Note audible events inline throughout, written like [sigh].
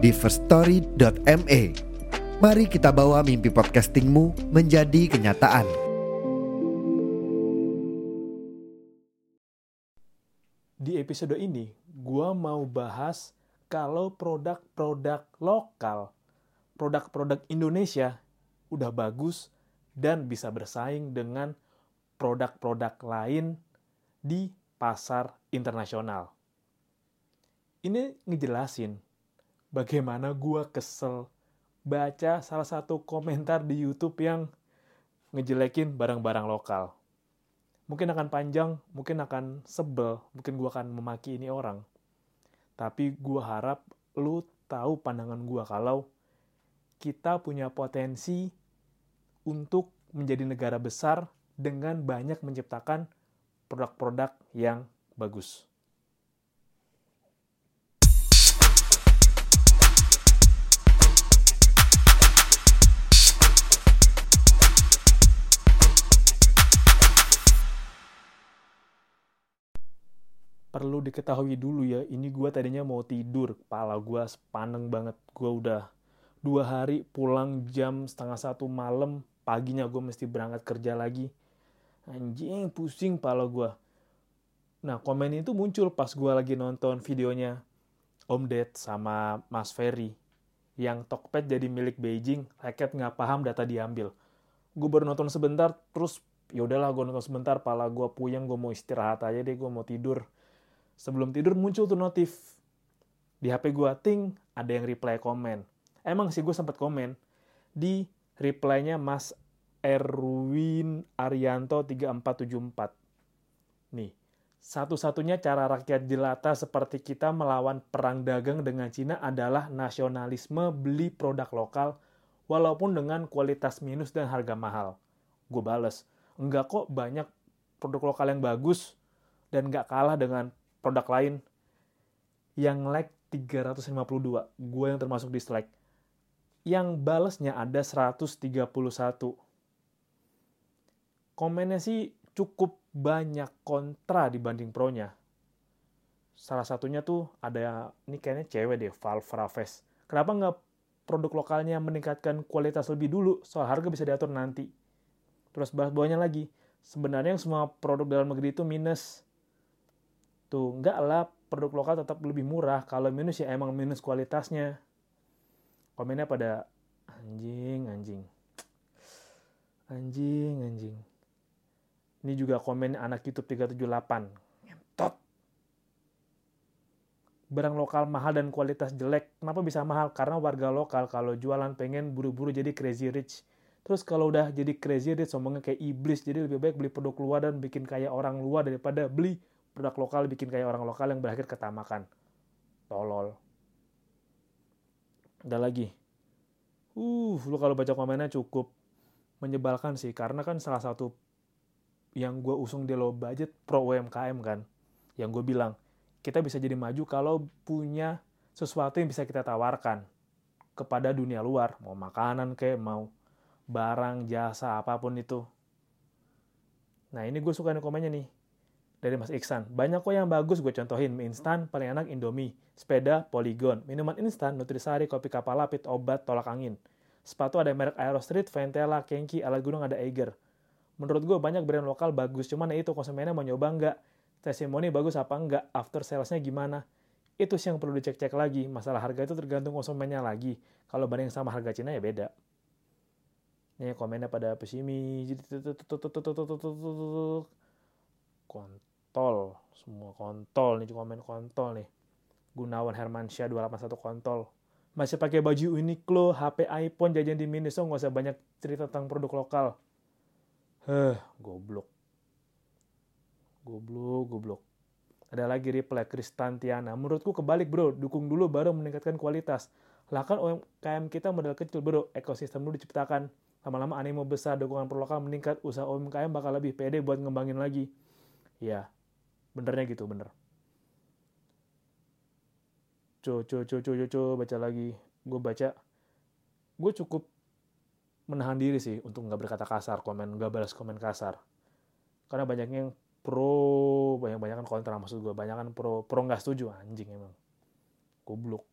di firststory.me. Mari kita bawa mimpi podcastingmu menjadi kenyataan. Di episode ini, gua mau bahas kalau produk-produk lokal, produk-produk Indonesia udah bagus dan bisa bersaing dengan produk-produk lain di pasar internasional. Ini ngejelasin bagaimana gua kesel baca salah satu komentar di YouTube yang ngejelekin barang-barang lokal. Mungkin akan panjang, mungkin akan sebel, mungkin gua akan memaki ini orang. Tapi gua harap lu tahu pandangan gua kalau kita punya potensi untuk menjadi negara besar dengan banyak menciptakan produk-produk yang bagus. Perlu diketahui dulu ya, ini gue tadinya mau tidur, kepala gue sepaneng banget. Gue udah dua hari pulang jam setengah satu malam, paginya gue mesti berangkat kerja lagi. Anjing, pusing pala gue. Nah, komen itu muncul pas gue lagi nonton videonya Om Ded sama Mas Ferry. Yang Tokped jadi milik Beijing, rakyat nggak paham data diambil. Gue baru nonton sebentar, terus ya udahlah gue nonton sebentar, pala gue puyeng, gue mau istirahat aja deh, gue mau tidur. Sebelum tidur muncul tuh notif. Di HP gue, ting, ada yang reply komen. Emang sih gue sempat komen. Di reply-nya Mas Erwin Arianto 3474. Nih, satu-satunya cara rakyat jelata seperti kita melawan perang dagang dengan Cina adalah nasionalisme beli produk lokal walaupun dengan kualitas minus dan harga mahal. Gue bales, enggak kok banyak produk lokal yang bagus dan nggak kalah dengan produk lain yang like 352. Gue yang termasuk dislike. Yang balesnya ada 131 komennya sih cukup banyak kontra dibanding pro-nya. Salah satunya tuh ada, ini kayaknya cewek deh, Val Fraves. Kenapa nggak produk lokalnya meningkatkan kualitas lebih dulu, soal harga bisa diatur nanti. Terus bahas bawahnya lagi, sebenarnya yang semua produk dalam negeri itu minus. Tuh, nggak lah, produk lokal tetap lebih murah. Kalau minus ya emang minus kualitasnya. Komennya pada, anjing, anjing. Anjing, anjing. Ini juga komen anak YouTube 378. Ngentot. Barang lokal mahal dan kualitas jelek. Kenapa bisa mahal? Karena warga lokal kalau jualan pengen buru-buru jadi crazy rich. Terus kalau udah jadi crazy rich, sombongnya kayak iblis. Jadi lebih baik beli produk luar dan bikin kayak orang luar daripada beli produk lokal bikin kayak orang lokal yang berakhir ketamakan. Tolol. Ada lagi. Uh, lu kalau baca komennya cukup menyebalkan sih. Karena kan salah satu yang gue usung di low budget pro UMKM kan. Yang gue bilang, kita bisa jadi maju kalau punya sesuatu yang bisa kita tawarkan kepada dunia luar. Mau makanan kayak, mau barang, jasa, apa pun itu. Nah ini gue suka nih komennya nih. Dari Mas Iksan. Banyak kok yang bagus gue contohin. Mie instan, paling enak Indomie. Sepeda, Polygon. Minuman instan, Nutrisari, kopi kapal lapit, obat, tolak angin. Sepatu ada merek Aerostreet, Ventela, Kenki, alat gunung ada Eiger menurut gue banyak brand lokal bagus cuman ya itu konsumennya mau nyoba nggak testimoni bagus apa enggak after salesnya gimana itu sih yang perlu dicek-cek lagi masalah harga itu tergantung konsumennya lagi kalau banding sama harga Cina ya beda ini komennya pada pesimis kontol semua kontol nih komen kontol nih Gunawan Hermansyah 281 kontol masih pakai baju Uniqlo, HP iPhone jajan di Miniso nggak usah banyak cerita tentang produk lokal Heh, goblok. Goblok, goblok. Ada lagi reply Kristantiana. Menurutku kebalik bro, dukung dulu baru meningkatkan kualitas. Lah kan UMKM kita modal kecil bro, ekosistem dulu diciptakan. Lama-lama animo besar, dukungan perlokal meningkat, usaha UMKM bakal lebih pede buat ngembangin lagi. Ya, benernya gitu, bener. Co, co, co, co, co, co, baca lagi. Gue baca, gue cukup menahan diri sih untuk nggak berkata kasar, komen, nggak balas komen kasar. Karena banyaknya yang pro, banyak-banyak kan kontra maksud gue, banyak kan pro, pro nggak setuju, anjing emang. Goblok.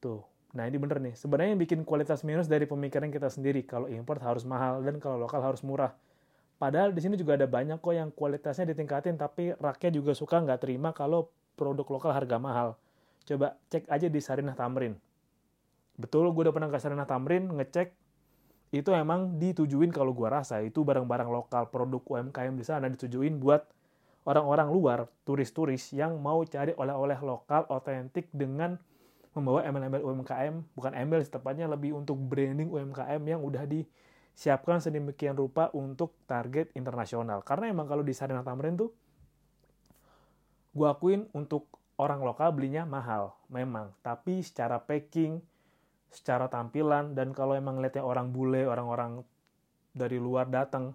Tuh, nah ini bener nih. Sebenarnya yang bikin kualitas minus dari pemikiran kita sendiri. Kalau import harus mahal dan kalau lokal harus murah. Padahal di sini juga ada banyak kok yang kualitasnya ditingkatin, tapi rakyat juga suka nggak terima kalau produk lokal harga mahal. Coba cek aja di Sarinah Tamrin. Betul, gue udah pernah ke Sarinah Tamrin, ngecek, itu emang ditujuin kalau gue rasa, itu barang-barang lokal, produk UMKM di sana ditujuin buat orang-orang luar, turis-turis yang mau cari oleh-oleh lokal, otentik dengan membawa embel-embel UMKM, bukan embel, tepatnya lebih untuk branding UMKM yang udah disiapkan sedemikian rupa untuk target internasional. Karena emang kalau di Sarinah Tamrin tuh, gue akuin untuk orang lokal belinya mahal, memang. Tapi secara packing, secara tampilan, dan kalau emang lihatnya orang bule, orang-orang dari luar datang,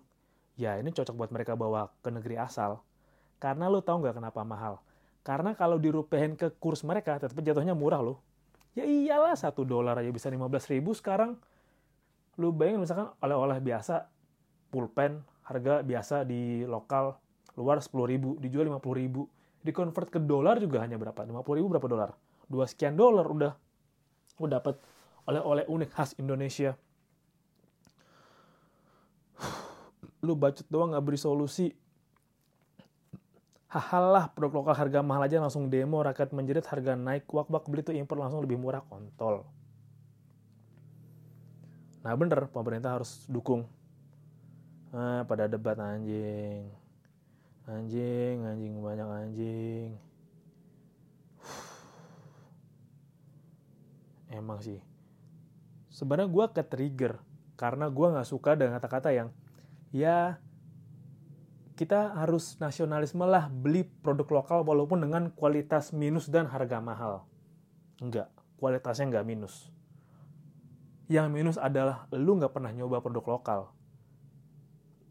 ya ini cocok buat mereka bawa ke negeri asal. Karena lo tau nggak kenapa mahal? Karena kalau dirupiahin ke kurs mereka, tetap jatuhnya murah loh. Ya iyalah, satu dolar aja bisa 15 ribu sekarang. Lu bayangin misalkan oleh-oleh biasa, pulpen, harga biasa di lokal, luar 10 ribu, dijual 50 ribu di convert ke dolar juga hanya berapa? 50 ribu berapa dolar? Dua sekian dolar udah. Udah dapat oleh-oleh unik khas Indonesia. [sighs] Lu bacot doang nggak beri solusi. Hahalah produk lokal harga mahal aja langsung demo rakyat menjerit harga naik wak-wak beli tuh impor langsung lebih murah kontol. Nah bener pemerintah harus dukung. Nah, pada debat anjing. Anjing anjing banyak anjing. [sighs] Emang sih. Sebenarnya gue ke trigger karena gue nggak suka dengan kata-kata yang ya kita harus nasionalisme lah beli produk lokal walaupun dengan kualitas minus dan harga mahal. Enggak kualitasnya nggak minus yang minus adalah lu nggak pernah nyoba produk lokal.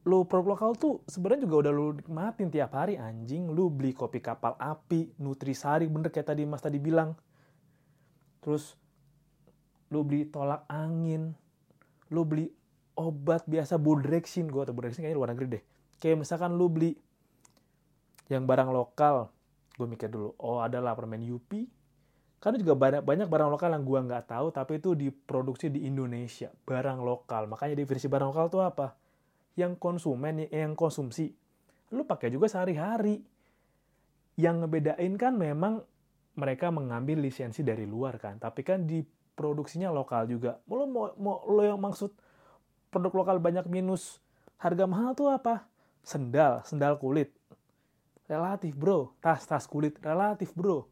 Lu produk lokal tuh sebenarnya juga udah lu nikmatin tiap hari anjing. Lu beli kopi kapal api nutrisari bener kayak tadi mas tadi bilang. Terus lu beli tolak angin. Lu beli obat biasa budrexin gue atau budrexin kayaknya luar negeri deh. Kayak misalkan lu beli yang barang lokal. Gue mikir dulu oh adalah permen Yupi karena juga banyak banyak barang lokal yang gue nggak tahu tapi itu diproduksi di Indonesia barang lokal. Makanya definisi barang lokal tuh apa? Yang konsumen yang konsumsi. Lu pakai juga sehari-hari. Yang ngebedain kan memang mereka mengambil lisensi dari luar kan tapi kan diproduksinya lokal juga. Lo mau, mau lo yang maksud produk lokal banyak minus harga mahal tuh apa? Sendal sendal kulit. Relatif bro. Tas tas kulit. Relatif bro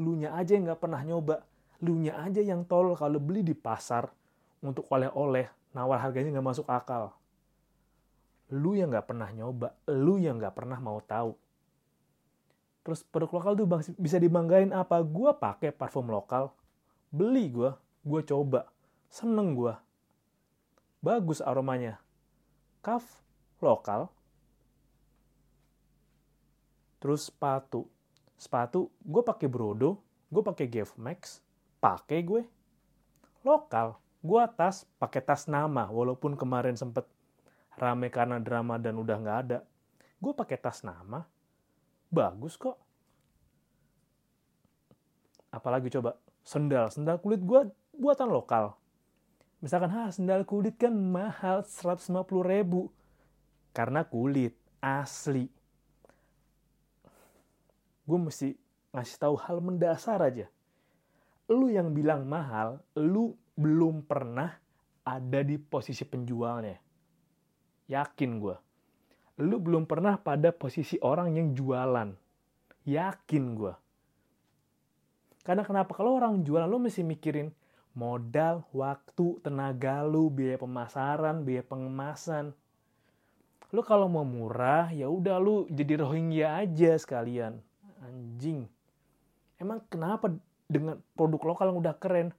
lu nya aja yang nggak pernah nyoba lu nya aja yang tol kalau beli di pasar untuk oleh-oleh nawar harganya nggak masuk akal lu yang nggak pernah nyoba, lu yang nggak pernah mau tahu. Terus produk lokal tuh bisa dibanggain apa? Gua pakai parfum lokal, beli gua, gua coba, seneng gua. Bagus aromanya. Kaf lokal. Terus sepatu. Sepatu gue pakai Brodo, gue pakai Max, pakai gue. Lokal. Gue tas pakai tas nama walaupun kemarin sempet rame karena drama dan udah nggak ada. Gue pakai tas nama, bagus kok. Apalagi coba sendal, sendal kulit gue buatan lokal. Misalkan, ha sendal kulit kan mahal 150 ribu. Karena kulit, asli. Gue mesti ngasih tahu hal mendasar aja. Lu yang bilang mahal, lu belum pernah ada di posisi penjualnya Yakin gue. Lu belum pernah pada posisi orang yang jualan. Yakin gue. Karena kenapa? Kalau orang jualan, lu mesti mikirin modal, waktu, tenaga lu, biaya pemasaran, biaya pengemasan. Lu kalau mau murah, ya udah lu jadi Rohingya aja sekalian. Anjing. Emang kenapa dengan produk lokal yang udah keren,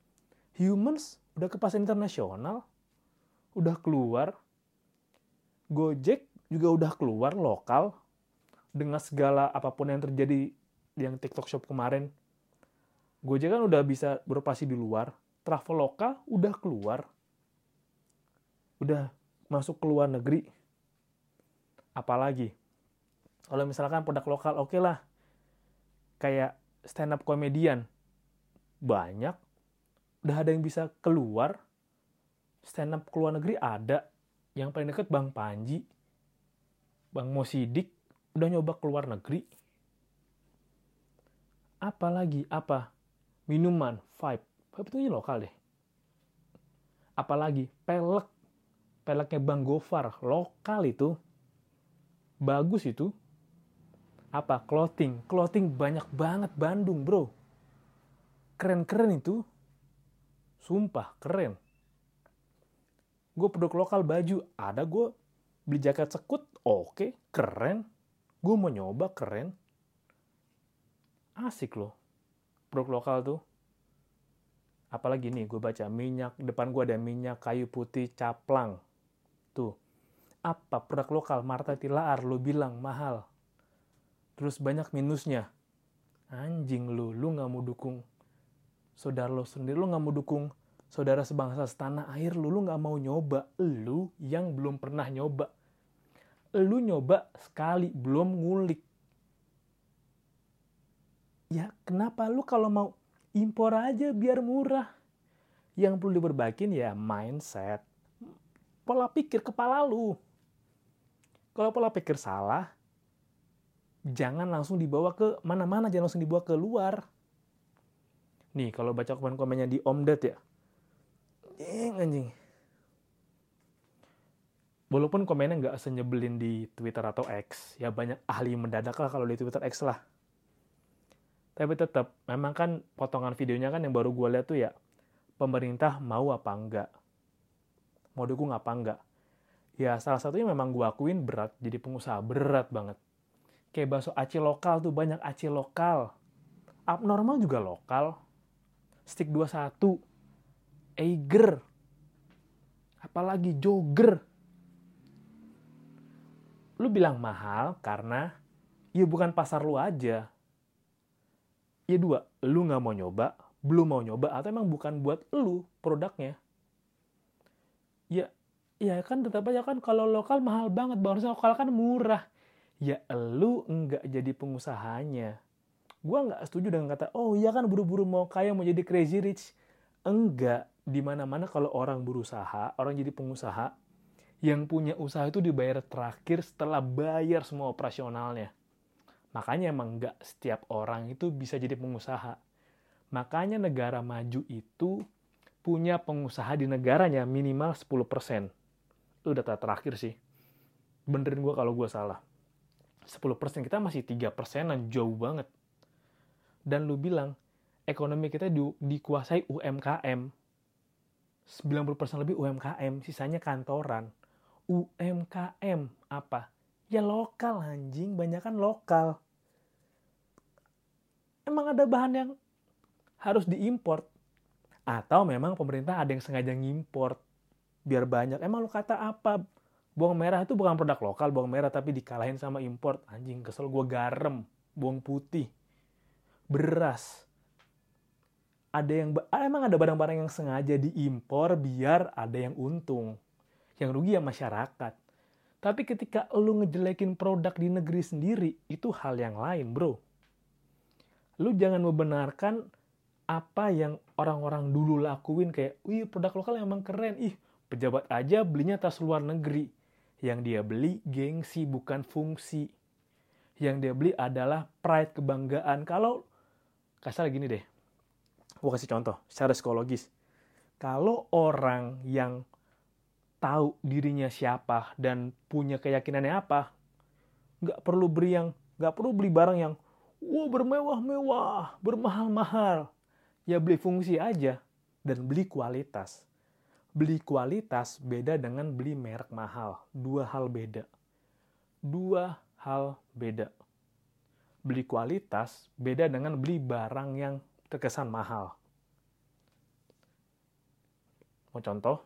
humans udah ke pasar internasional, udah keluar, Gojek juga udah keluar lokal, dengan segala apa pun yang terjadi yang TikTok Shop kemarin, Gojek kan udah bisa beroperasi di luar, Traveloka udah keluar, udah masuk ke luar negeri, apalagi? Kalau misalkan produk lokal oke okay lah kayak stand up komedian banyak. Udah ada yang bisa keluar stand up ke luar negeri ada. Yang paling deket Bang Panji Bang Mosidik udah nyoba ke luar negeri. Apalagi apa? Minuman vibe. Vibe itu lokal deh. Apalagi pelek. Peleknya Bang Gofar. Lokal itu. Bagus itu apa? Clothing. Clothing banyak banget Bandung bro. Keren-keren itu. Sumpah keren. Gue produk lokal baju. Ada gue beli jaket sekut. Oke keren. Gue mau nyoba keren. Asik loh produk lokal tuh. Apalagi nih gue baca minyak. Depan gue ada minyak kayu putih caplang. Tuh. Apa produk lokal? Marta Tilaar lu bilang mahal terus banyak minusnya. Anjing lu lu nggak mau dukung saudara lo sendiri lu nggak mau dukung saudara sebangsa setanah air lu lu nggak mau nyoba. Lu yang belum pernah nyoba. Lu nyoba sekali belum ngulik. Ya kenapa lu kalau mau impor aja biar murah? Yang perlu diperbaikin ya mindset. Pola pikir kepala lu. Kalau pola pikir salah, jangan langsung dibawa ke mana-mana, jangan langsung dibawa ke luar. Nih, kalau baca komen-komennya di Omdet ya. Ding, anjing. Walaupun komennya nggak senyebelin di Twitter atau X, ya banyak ahli mendadak lah kalau di Twitter X lah. Tapi tetap, memang kan potongan videonya kan yang baru gue lihat tuh ya, pemerintah mau apa enggak? Mau dukung apa enggak? ya salah satunya memang gue akuin berat jadi pengusaha berat banget kayak bakso aci lokal tuh banyak aci lokal. Abnormal juga lokal. Stick 21 Eiger. Apalagi jogger lu bilang mahal karena ya bukan pasar lu aja. Ya dua lu nggak mau nyoba belum mau nyoba atau emang bukan buat lu produknya? Ya ya kan tetap aja kan kalau lokal mahal banget bang lokal kan murah ya lu enggak jadi pengusahanya. Gue nggak setuju dengan kata oh iya kan buru-buru mau kaya mau jadi crazy rich. Enggak. Di mana-mana kalau orang berusaha orang jadi pengusaha yang punya usaha itu dibayar terakhir setelah bayar semua operasionalnya. Makanya emang nggak setiap orang itu bisa jadi pengusaha. Makanya negara maju itu punya pengusaha di negaranya minimal 10% itu data terakhir sih. Benerin gue kalau gue salah 10% kita masih 3 persenan jauh banget. Dan lu bilang ekonomi kita di, dikuasai UMKM 90% lebih UMKM sisanya kantoran. UMKM apa? Ya lokal anjing. Banyak kan lokal. Emang ada bahan yang harus diimport? Atau memang pemerintah ada yang sengaja ngimport? Biar banyak. Emang lu kata apa? Bawang merah itu bukan produk lokal, bawang merah tapi dikalahin sama import. Anjing kesel gue garam, bawang putih, beras. Ada yang ah, emang ada barang-barang yang sengaja diimpor biar ada yang untung. Yang rugi ya masyarakat. Tapi ketika lu ngejelekin produk di negeri sendiri, itu hal yang lain, bro. Lu jangan membenarkan apa yang orang-orang dulu lakuin kayak, wih produk lokal emang keren, ih Pejabat aja belinya tas luar negeri. Yang dia beli gengsi bukan fungsi. Yang dia beli adalah pride kebanggaan. Kalau kasar gini deh. Gue kasih contoh secara psikologis. Kalau orang yang tahu dirinya siapa dan punya keyakinannya apa, nggak perlu beri yang nggak perlu beli barang yang wow bermewah-mewah, bermahal-mahal. Ya beli fungsi aja dan beli kualitas beli kualitas beda dengan beli merek mahal. Dua hal beda. dua hal beda. Beli kualitas beda dengan beli barang yang terkesan mahal. Mau contoh?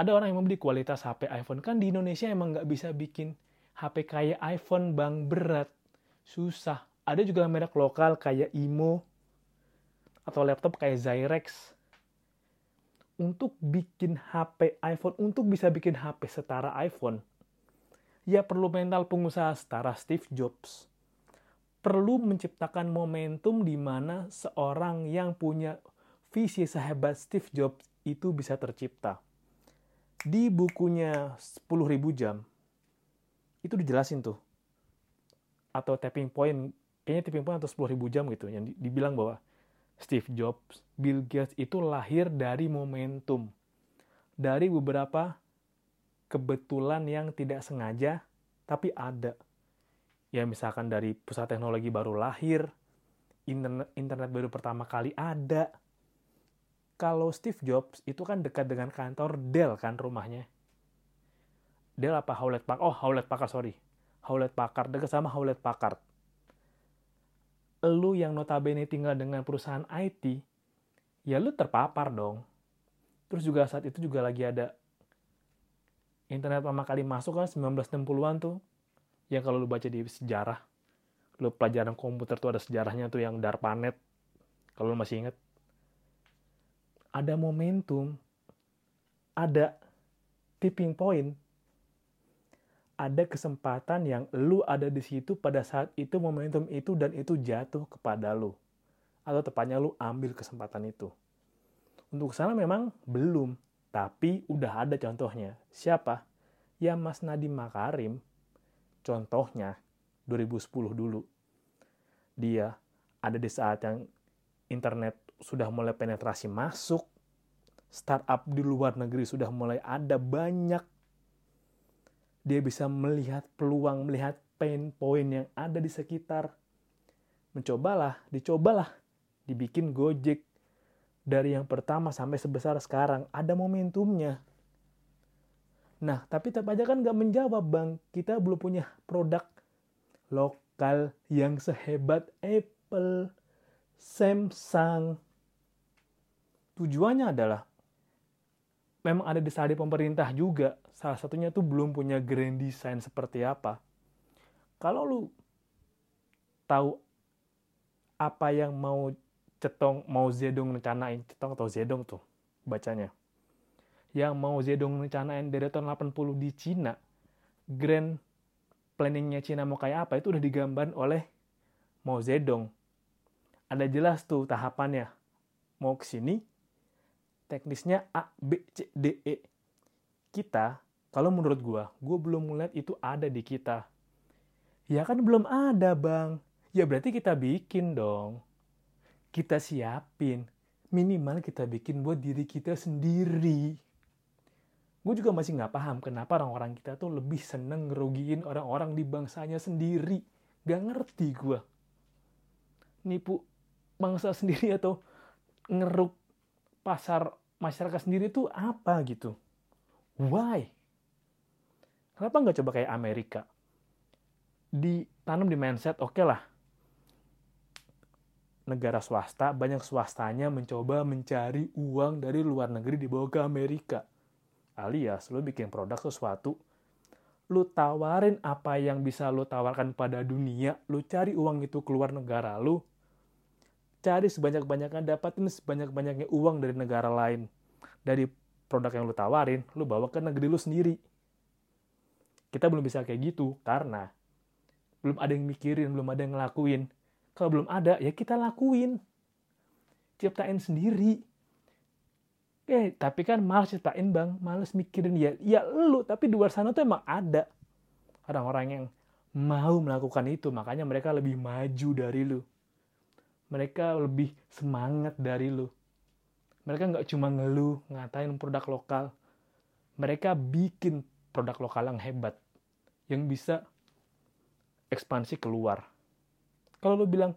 Ada orang yang membeli kualitas HP iPhone. Kan di Indonesia emang nggak bisa bikin HP kayak iPhone bang berat. Susah. Ada juga merek lokal kayak Imo atau laptop kayak Zyrex. Untuk bikin HP iPhone, untuk bisa bikin HP setara iPhone, ya perlu mental pengusaha setara Steve Jobs. Perlu menciptakan momentum di mana seorang yang punya visi sehebat Steve Jobs itu bisa tercipta di bukunya 10.000 jam itu dijelasin tuh atau tapping point kayaknya tapping point atau 10.000 jam gitu yang dibilang bahwa Steve Jobs, Bill Gates itu lahir dari momentum dari beberapa kebetulan yang tidak sengaja tapi ada ya misalkan dari pusat teknologi baru lahir internet internet baru pertama kali ada kalau Steve Jobs itu kan dekat dengan kantor Dell kan rumahnya. Dell apa Hewlett Packard? Oh, Hewlett Packard, sorry. Hewlett Packard, dekat sama Hewlett Packard. Lu yang notabene tinggal dengan perusahaan IT, ya lu terpapar dong. Terus juga saat itu juga lagi ada internet pertama kali masuk kan 1960-an tuh. Yang kalau lu baca di sejarah, lu pelajaran komputer tuh ada sejarahnya tuh yang DARPANET. Kalau lu masih inget ada momentum, ada tipping point, ada kesempatan yang lu ada di situ pada saat itu momentum itu dan itu jatuh kepada lu. Atau tepatnya lu ambil kesempatan itu. Untuk sana memang belum, tapi udah ada contohnya. Siapa? Ya Mas Nadiem Makarim, contohnya 2010 dulu. Dia ada di saat yang internet sudah mulai penetrasi masuk, startup di luar negeri sudah mulai ada banyak. Dia bisa melihat peluang, melihat pain point yang ada di sekitar. Mencobalah, dicobalah, dibikin Gojek. Dari yang pertama sampai sebesar sekarang, ada momentumnya. Nah, tapi tetap aja kan nggak menjawab, Bang. Kita belum punya produk lokal yang sehebat Apple, Samsung, tujuannya adalah memang ada di di pemerintah juga. Salah satunya tuh belum punya grand design seperti apa. Kalau lu tahu apa yang mau Cetong, mau Zedong rencanain, Cetong atau Zedong tuh bacanya. Yang mau Zedong rencanain dari tahun 80 di Cina, grand planningnya Cina mau kayak apa itu udah digambar oleh Mao Zedong. Ada jelas tuh tahapannya. Mau ke sini, teknisnya A, B, C, D, E. Kita, kalau menurut gue, gue belum melihat itu ada di kita. Ya kan belum ada bang. Ya berarti kita bikin dong. Kita siapin. Minimal kita bikin buat diri kita sendiri. Gue juga masih nggak paham kenapa orang-orang kita tuh lebih seneng ngerugiin orang-orang di bangsanya sendiri. Gak ngerti gue. Nipu bangsa [laughs] sendiri atau ngeruk pasar masyarakat sendiri tuh apa gitu? Why? Kenapa nggak coba kayak Amerika? Ditanam di mindset, oke okay lah. Negara swasta, banyak swastanya mencoba mencari uang dari luar negeri dibawa ke Amerika. Alias, lo bikin produk sesuatu, lu tawarin apa yang bisa lu tawarkan pada dunia, lu cari uang itu keluar negara lu, cari sebanyak-banyaknya, dapatin sebanyak-banyaknya uang dari negara lain. Dari produk yang lu tawarin, lu bawa ke negeri lu sendiri. Kita belum bisa kayak gitu, karena belum ada yang mikirin, belum ada yang ngelakuin. Kalau belum ada, ya kita lakuin. Ciptain sendiri. Eh, tapi kan malas ciptain bang, malas mikirin ya, ya lu, tapi di luar sana tuh emang ada orang-orang yang mau melakukan itu, makanya mereka lebih maju dari lu mereka lebih semangat dari lu. Mereka nggak cuma ngeluh, ngatain produk lokal. Mereka bikin produk lokal yang hebat. Yang bisa ekspansi keluar. Kalau lu bilang,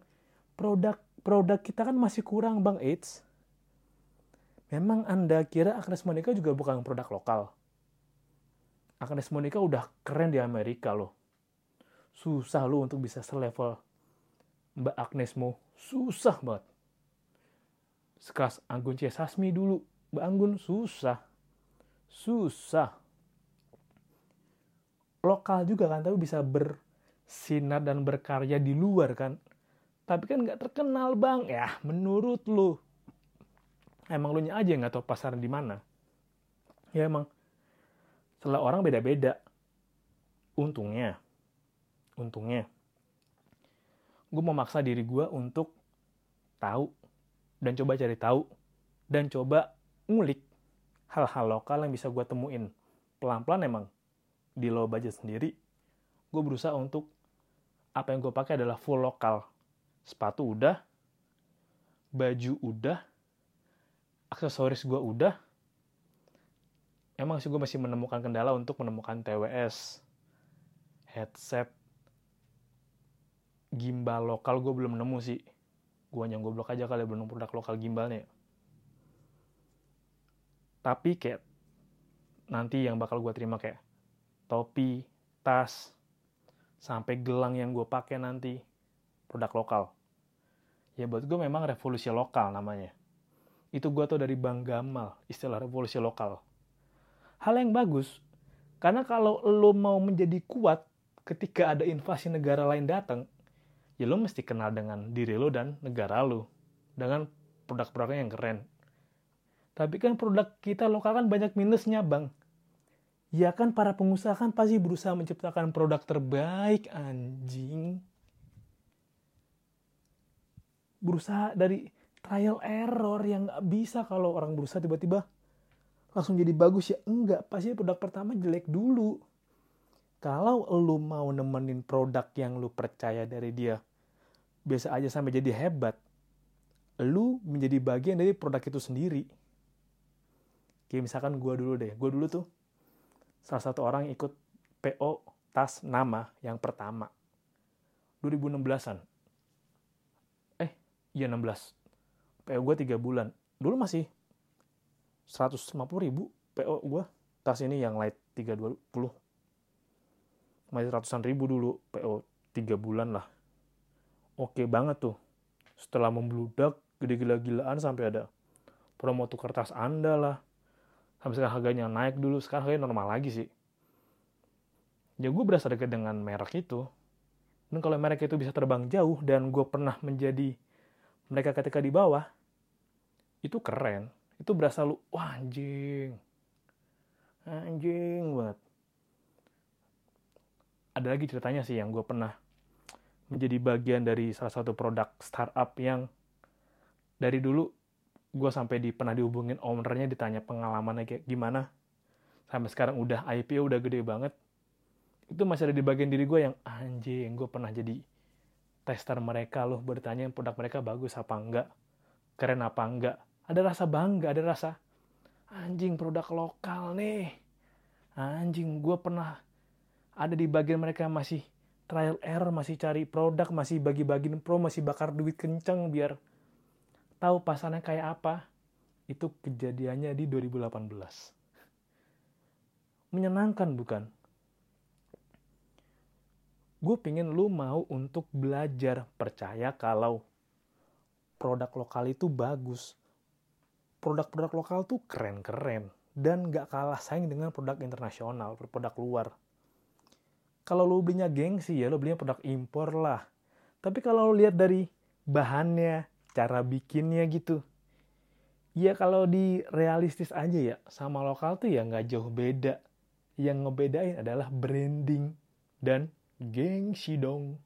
produk produk kita kan masih kurang Bang Eits. Memang Anda kira Agnes Monica juga bukan produk lokal? Agnes Monica udah keren di Amerika loh. Susah lo untuk bisa selevel Mbak Agnes Mo. Susah banget. Sekelas Anggun C. Sasmi dulu. Mbak Anggun susah. Susah. Lokal juga kan, tapi bisa bersinar dan berkarya di luar kan. Tapi kan nggak terkenal bang. Ya menurut lo. Emang lu nya aja nggak tahu pasar di mana. Ya emang setelah orang beda-beda. Untungnya, untungnya, gue memaksa diri gue untuk tahu dan coba cari tahu dan coba ngulik hal-hal lokal yang bisa gue temuin. Pelan-pelan emang di low budget sendiri, gue berusaha untuk apa yang gue pakai adalah full lokal. Sepatu udah, baju udah, aksesoris gue udah, emang sih gue masih menemukan kendala untuk menemukan TWS, headset, gimbal lokal gue belum nemu sih. Gue yang goblok aja kali belum produk lokal gimbalnya. Tapi kayak nanti yang bakal gue terima kayak topi, tas, sampai gelang yang gue pakai nanti produk lokal. Ya buat gue memang revolusi lokal namanya. Itu gue tau dari Bang Gamal, istilah revolusi lokal hal yang bagus. Karena kalau lo mau menjadi kuat ketika ada invasi negara lain datang, ya lo mesti kenal dengan diri lo dan negara lo. Dengan produk-produknya yang keren. Tapi kan produk kita lokal kan banyak minusnya, Bang. Ya kan para pengusaha kan pasti berusaha menciptakan produk terbaik, anjing. Berusaha dari trial error yang gak bisa kalau orang berusaha tiba-tiba langsung jadi bagus ya enggak pasti produk pertama jelek dulu kalau lu mau nemenin produk yang lu percaya dari dia biasa aja sampai jadi hebat lu menjadi bagian dari produk itu sendiri. Kayak misalkan gue dulu deh gue dulu tuh salah satu orang ikut PO tas nama yang pertama. 2016an eh iya 16 PO gue 3 bulan. Dulu masih 150 ribu PO gue tas ini yang light 320 masih ratusan ribu dulu PO 3 bulan lah. Oke banget tuh. Setelah membludak gede-gila-gilaan sampai ada promo tuh kertas anda lah. Sampai sekarang harganya naik dulu sekarang harganya normal lagi sih. Ya gue berasa dekat dengan merek itu. Dan kalau merek itu bisa terbang jauh dan gue pernah menjadi mereka ketika di bawah itu keren. Itu berasa lu wah anjing. Anjing banget ada lagi ceritanya sih yang gue pernah menjadi bagian dari salah satu produk startup yang dari dulu gue sampai di pernah dihubungin ownernya ditanya pengalamannya kayak gimana. Sampai sekarang udah IPO udah gede banget. Itu masih ada di bagian diri gue yang anjing gue pernah jadi tester mereka loh bertanya produk mereka bagus apa enggak keren apa enggak. Ada rasa bangga, ada rasa anjing produk lokal nih. Anjing, gue pernah ada di bagian mereka masih trial error, masih cari produk, masih bagi-bagiin pro, masih bakar duit kenceng biar tahu pasarnya kayak apa. Itu kejadiannya di 2018. Menyenangkan bukan? Gue pingin lu mau untuk belajar percaya kalau produk lokal itu bagus produk-produk lokal tuh keren-keren dan nggak kalah saing dengan produk internasional, produk luar. Kalau lo belinya gengsi ya lo belinya produk impor lah. Tapi kalau lo lihat dari bahannya, cara bikinnya gitu, ya kalau di realistis aja ya sama lokal tuh ya nggak jauh beda. Yang ngebedain adalah branding dan gengsi dong.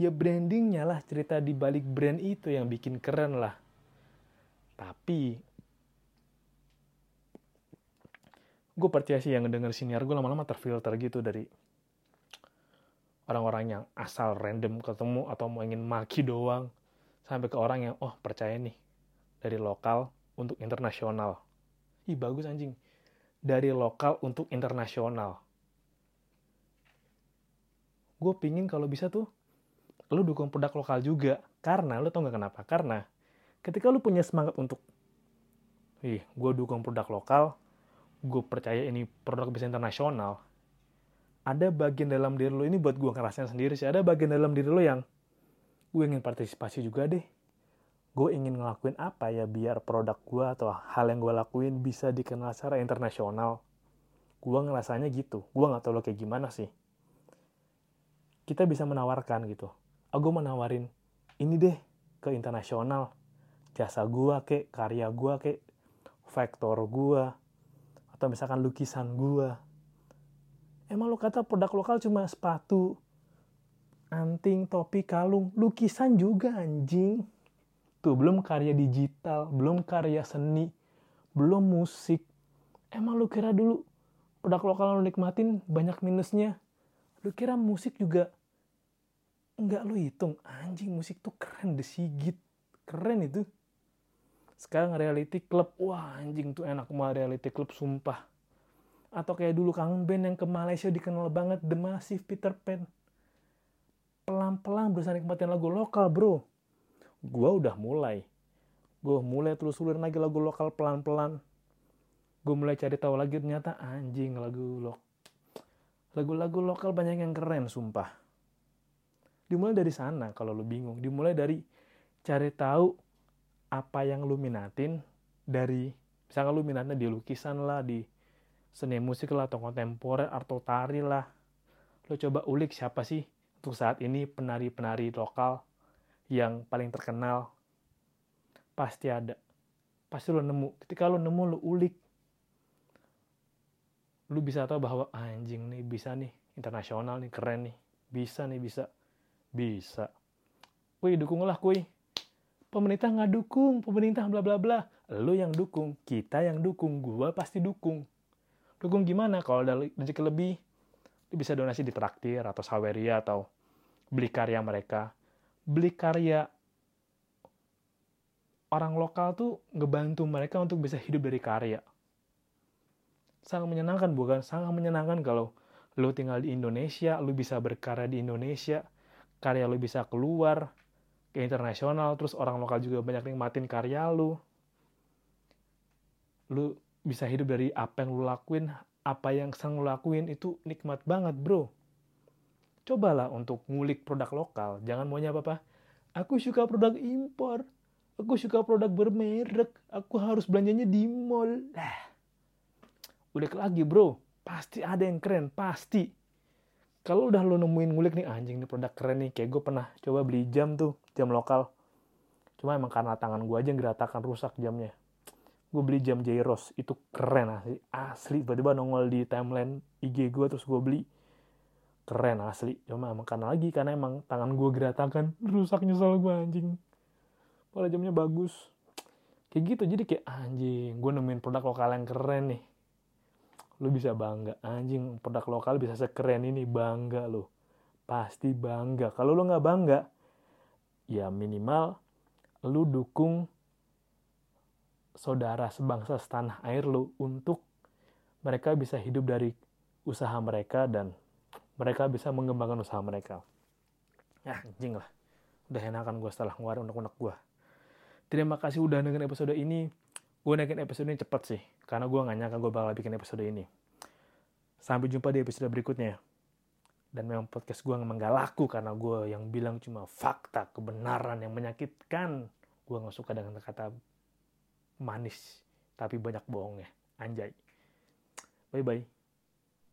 Ya brandingnya lah cerita di balik brand itu yang bikin keren lah tapi gue percaya sih yang ngedenger siniar gue lama-lama terfilter gitu dari orang-orang yang asal random ketemu atau mau ingin maki doang sampai ke orang yang oh percaya nih dari lokal untuk internasional. Ih bagus anjing. Dari lokal untuk internasional. Gue pingin kalau bisa tuh lu dukung produk lokal juga. Karena lu tau gak kenapa? Karena ketika lu punya semangat untuk ih gue dukung produk lokal gue percaya ini produk bisa internasional ada bagian dalam diri lo ini buat gue ngerasain sendiri sih. Ada bagian dalam diri lo yang gue ingin partisipasi juga deh. Gue ingin ngelakuin apa ya biar produk gue atau hal yang gue lakuin bisa dikenal secara internasional? Gue ngerasanya gitu. Gue nggak tahu lo kayak gimana sih. Kita bisa menawarkan gitu. Aku ah, menawarin ini deh ke internasional. Jasa gue kek karya gue kek vektor gue atau misalkan lukisan gue emang lo kata produk lokal cuma sepatu anting topi kalung lukisan juga anjing. Tuh belum karya digital belum karya seni belum musik. Emang lu kira dulu produk lokal lo nikmatin banyak minusnya? Lu kira musik juga enggak lu hitung? Anjing musik tuh keren desigit keren itu. Sekarang reality club wah anjing tuh enak mah reality club sumpah atau kayak dulu kangen band yang ke Malaysia dikenal banget The Massive Peter Pan. Pelan-pelan berusaha nikmatin lagu lokal bro. Gue udah mulai. Gue mulai terus ulir lagi lagu lokal pelan-pelan. Gue mulai cari tahu lagi ternyata anjing lagu lo lagu-lagu lokal banyak yang keren sumpah. Dimulai dari sana kalau lo bingung. Dimulai dari cari tahu apa yang lo minatin dari misalnya lo minatnya di lukisan lah di seni musik lah atau kontemporer atau tari lah. Lo coba ulik siapa sih untuk saat ini penari-penari lokal yang paling terkenal? Pasti ada. Pasti lo nemu. Ketika lo nemu lo ulik. Lu bisa tahu bahwa ah, anjing nih bisa nih. Internasional nih keren nih. Bisa nih bisa. Bisa. Kuy dukunglah kuy. Pemerintah nggak dukung pemerintah bla bla bla. Lu yang dukung kita yang dukung gua pasti dukung dukung gimana? Kalau ada rezeki lebih lu bisa donasi di traktir atau saweria atau beli karya mereka. Beli karya orang lokal tuh ngebantu mereka untuk bisa hidup dari karya. Sangat menyenangkan bukan? Sangat menyenangkan kalau lu tinggal di Indonesia lu bisa berkarya di Indonesia karya lu bisa keluar ke internasional terus orang lokal juga banyak nikmatin karya lu. Lu bisa hidup dari apa yang lu lakuin apa yang sang lu lakuin itu nikmat banget bro. Cobalah untuk ngulik produk lokal. Jangan maunya apa-apa. Aku suka produk impor. Aku suka produk bermerek. Aku harus belanjanya di mall. Lah. Ulik lagi bro. Pasti ada yang keren pasti. Kalau udah lo nemuin ngulik nih anjing nih produk keren nih kayak gue pernah coba beli jam tuh jam lokal. Cuma emang karena tangan gue aja yang geratakan rusak jamnya gue beli jam Jairos itu keren asli. Asli tiba-tiba nongol di timeline IG gue terus gue beli. Keren asli. Cuma emang karena lagi karena emang tangan gue geratakan rusak nyesel gue anjing. Padahal jamnya bagus. Kayak gitu jadi kayak anjing gue nemuin produk lokal yang keren nih. Lu bisa bangga. Anjing produk lokal bisa sekeren ini. Bangga lo pasti bangga. Kalau lu nggak bangga ya minimal lu dukung saudara sebangsa setanah air lu untuk mereka bisa hidup dari usaha mereka dan mereka bisa mengembangkan usaha mereka. Ya anjing lah. Udah enakan gue setelah ngeluarin unek-unek gue terima kasih udah dengerin episode ini. Gue naikin episode ini cepet sih karena gue gak nyangka gue bakal bikin episode ini. Sampai jumpa di episode berikutnya. Dan memang podcast gue memang gak laku karena gue yang bilang cuma fakta kebenaran yang menyakitkan. Gue gak suka dengan kata manis tapi banyak bohongnya. Anjay. Bye bye